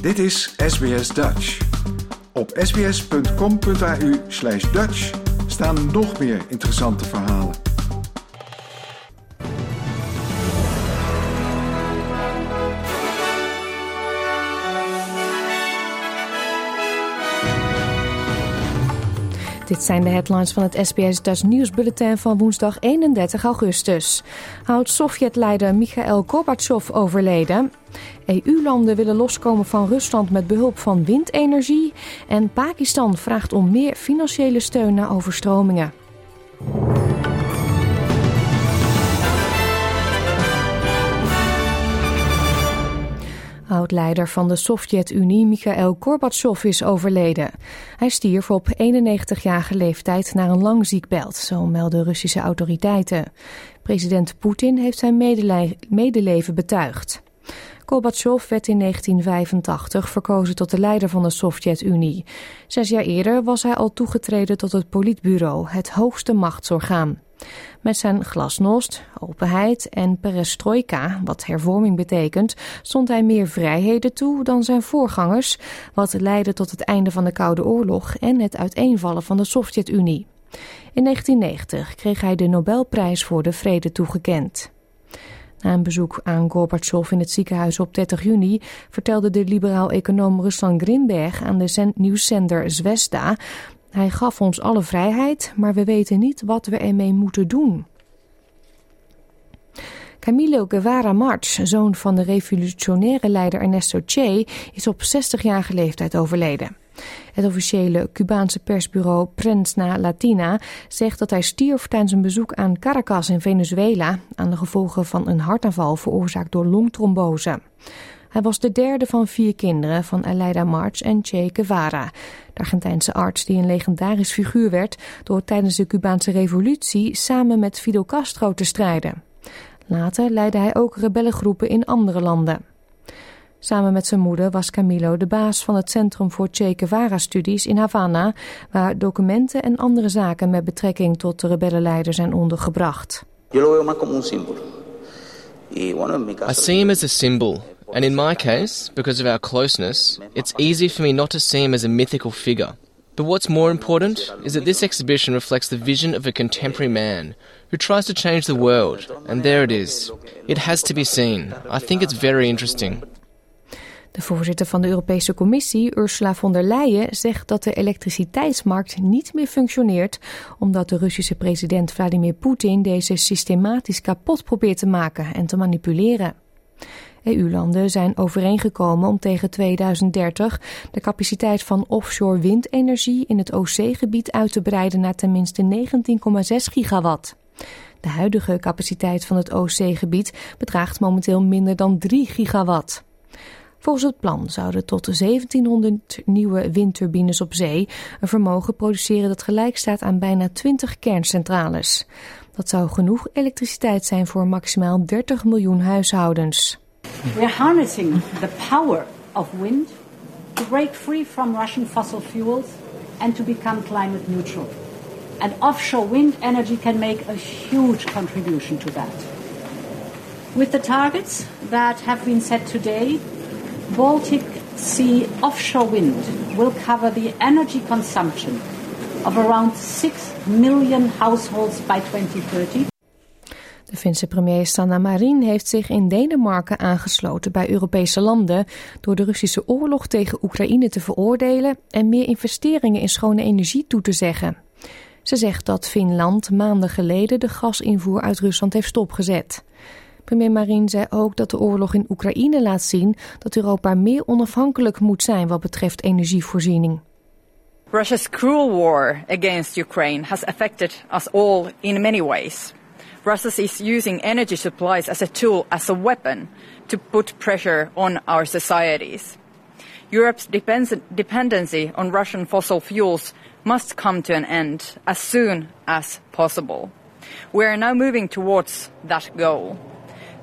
Dit is SBS Dutch. Op sbs.com.au slash Dutch staan nog meer interessante verhalen. Dit zijn de headlines van het SBS Dutch nieuwsbulletin van woensdag 31 augustus. Oud-Sovjet-leider Mikhail Gorbachev overleden. EU-landen willen loskomen van Rusland met behulp van windenergie. En Pakistan vraagt om meer financiële steun na overstromingen. Oud-leider van de Sovjet-Unie Mikhail Gorbachev is overleden. Hij stierf op 91-jarige leeftijd naar een lang ziekbelt, zo melden Russische autoriteiten. President Poetin heeft zijn medeleven betuigd. Gorbachev werd in 1985 verkozen tot de leider van de Sovjet-Unie. Zes jaar eerder was hij al toegetreden tot het Politbureau, het hoogste machtsorgaan. Met zijn glasnost, openheid en perestroika, wat hervorming betekent, stond hij meer vrijheden toe dan zijn voorgangers, wat leidde tot het einde van de Koude Oorlog en het uiteenvallen van de Sovjet-Unie. In 1990 kreeg hij de Nobelprijs voor de Vrede toegekend. Na een bezoek aan Gorbachev in het ziekenhuis op 30 juni vertelde de liberaal-econoom Ruslan Grimberg aan de nieuwszender Zvezda hij gaf ons alle vrijheid, maar we weten niet wat we ermee moeten doen. Camilo Guevara March, zoon van de revolutionaire leider Ernesto Che, is op 60-jarige leeftijd overleden. Het officiële Cubaanse persbureau Prensa Latina zegt dat hij stierf tijdens een bezoek aan Caracas in Venezuela aan de gevolgen van een hartaanval veroorzaakt door longtrombose. Hij was de derde van vier kinderen van Aleida March en Che Guevara, de Argentijnse arts die een legendarisch figuur werd door tijdens de Cubaanse revolutie samen met Fidel Castro te strijden. Later leidde hij ook rebellengroepen in andere landen. Samen met zijn moeder was Camilo de baas van het Centrum voor Che Guevara-studies in Havana, waar documenten en andere zaken met betrekking tot de rebellenleider zijn ondergebracht. I see him as a symbol And in my case, because of our closeness, it's easy for me not to see him as a mythical figure. But what's more important is that this exhibition reflects the vision of a contemporary man who tries to change the world, and there it is. It has to be seen. I think it's very interesting. De voorzitter van de Europese Commissie, Ursula von der Leyen, zegt dat de elektriciteitsmarkt niet meer functioneert omdat de Russische president Vladimir Poetin deze systematisch kapot probeert te maken en te manipuleren. EU-landen zijn overeengekomen om tegen 2030 de capaciteit van offshore windenergie in het OC-gebied uit te breiden naar tenminste 19,6 gigawatt. De huidige capaciteit van het OC-gebied bedraagt momenteel minder dan 3 gigawatt. Volgens het plan zouden tot 1700 nieuwe windturbines op zee een vermogen produceren dat gelijk staat aan bijna 20 kerncentrales. Dat zou genoeg elektriciteit zijn voor maximaal 30 miljoen huishoudens. We're harnessing the power of wind to break free from Russian fossil fuels and to become climate neutral. And offshore wind energy can make a huge contribution to that. With the targets that have been set today, Baltic Sea offshore wind will cover the energy consumption of around 6 million households by 2030. De Finse premier Sanna Marin heeft zich in Denemarken aangesloten bij Europese landen door de Russische oorlog tegen Oekraïne te veroordelen en meer investeringen in schone energie toe te zeggen. Ze zegt dat Finland maanden geleden de gasinvoer uit Rusland heeft stopgezet. Premier Marin zei ook dat de oorlog in Oekraïne laat zien dat Europa meer onafhankelijk moet zijn wat betreft energievoorziening. Russia's cruel war against Ukraine has affected us all in many ways. Russia is using energy supplies as a tool, as a weapon, to put pressure on our societies. Europe's dependency on Russian fossil fuels must come to an end as soon as possible. We are now moving towards that goal.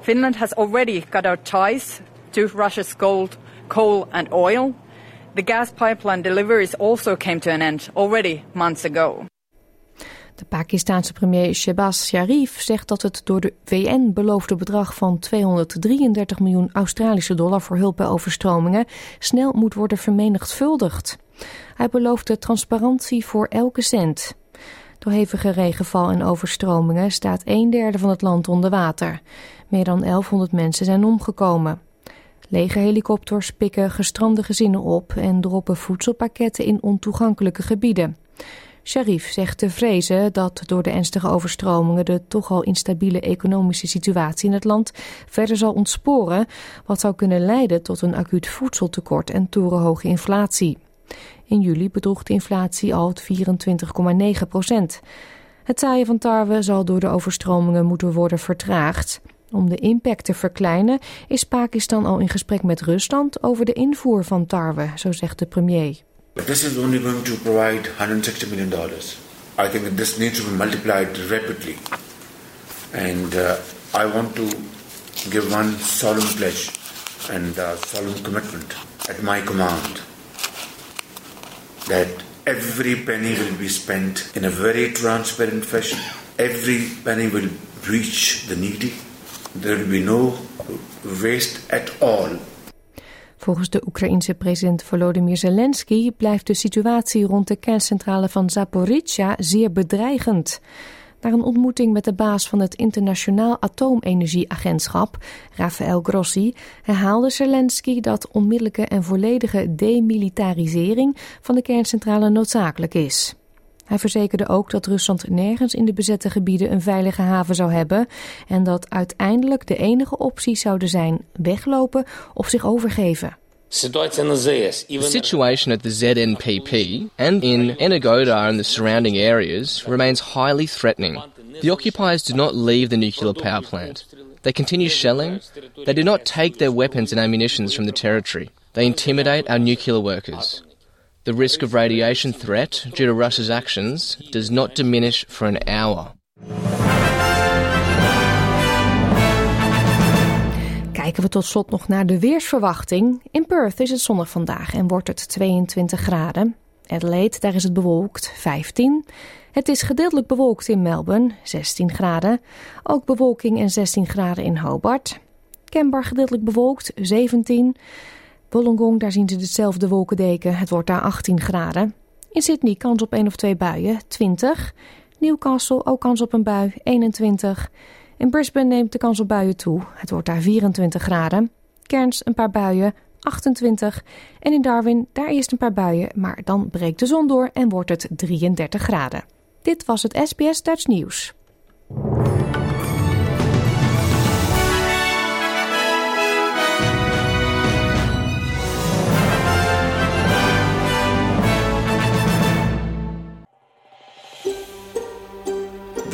Finland has already cut out ties to Russia's gold, coal and oil. The gas pipeline deliveries also came to an end already months ago. De Pakistanse premier Shehbaz Sharif zegt dat het door de VN beloofde bedrag van 233 miljoen Australische dollar voor hulp bij overstromingen snel moet worden vermenigvuldigd. Hij beloofde transparantie voor elke cent. Door hevige regenval en overstromingen staat een derde van het land onder water. Meer dan 1100 mensen zijn omgekomen. Lege helikopters pikken gestrande gezinnen op en droppen voedselpakketten in ontoegankelijke gebieden. Sharif zegt te vrezen dat door de ernstige overstromingen de toch al instabiele economische situatie in het land verder zal ontsporen, wat zou kunnen leiden tot een acuut voedseltekort en torenhoge inflatie. In juli bedroeg de inflatie al 24,9 procent. Het zaaien van tarwe zal door de overstromingen moeten worden vertraagd. Om de impact te verkleinen is Pakistan al in gesprek met Rusland over de invoer van tarwe, zo zegt de premier. But this is only going to provide 160 million dollars. I think this needs to be multiplied rapidly. And uh, I want to give one solemn pledge and uh, solemn commitment at my command that every penny will be spent in a very transparent fashion. Every penny will reach the needy. There will be no waste at all. Volgens de Oekraïense president Volodymyr Zelensky blijft de situatie rond de kerncentrale van Zaporizhia zeer bedreigend. Na een ontmoeting met de baas van het Internationaal Atoomenergieagentschap, Rafael Grossi, herhaalde Zelensky dat onmiddellijke en volledige demilitarisering van de kerncentrale noodzakelijk is. Hij verzekerde ook dat Rusland nergens in de bezette gebieden een veilige haven zou hebben en dat uiteindelijk de enige optie zouden zijn weglopen of zich overgeven. The situation at the ZNPP and in Enegoda and the surrounding areas remains highly threatening. The occupiers do not leave the nuclear power plant. They continue shelling. They do not take their weapons and ammunitions from the territory. They intimidate our nuclear workers. The risk of radiation threat due to Russia's actions does not diminish for an hour. Kijken we tot slot nog naar de weersverwachting. In Perth is het zonnig vandaag en wordt het 22 graden. Adelaide, daar is het bewolkt, 15. Het is gedeeltelijk bewolkt in Melbourne, 16 graden. Ook bewolking en 16 graden in Hobart. Canberra gedeeltelijk bewolkt, 17. Wollongong, daar zien ze dezelfde wolkendeken. Het wordt daar 18 graden. In Sydney kans op één of twee buien, 20. Newcastle ook kans op een bui, 21. In Brisbane neemt de kans op buien toe. Het wordt daar 24 graden. Cairns een paar buien, 28. En in Darwin daar eerst een paar buien, maar dan breekt de zon door en wordt het 33 graden. Dit was het SBS Dutch Nieuws.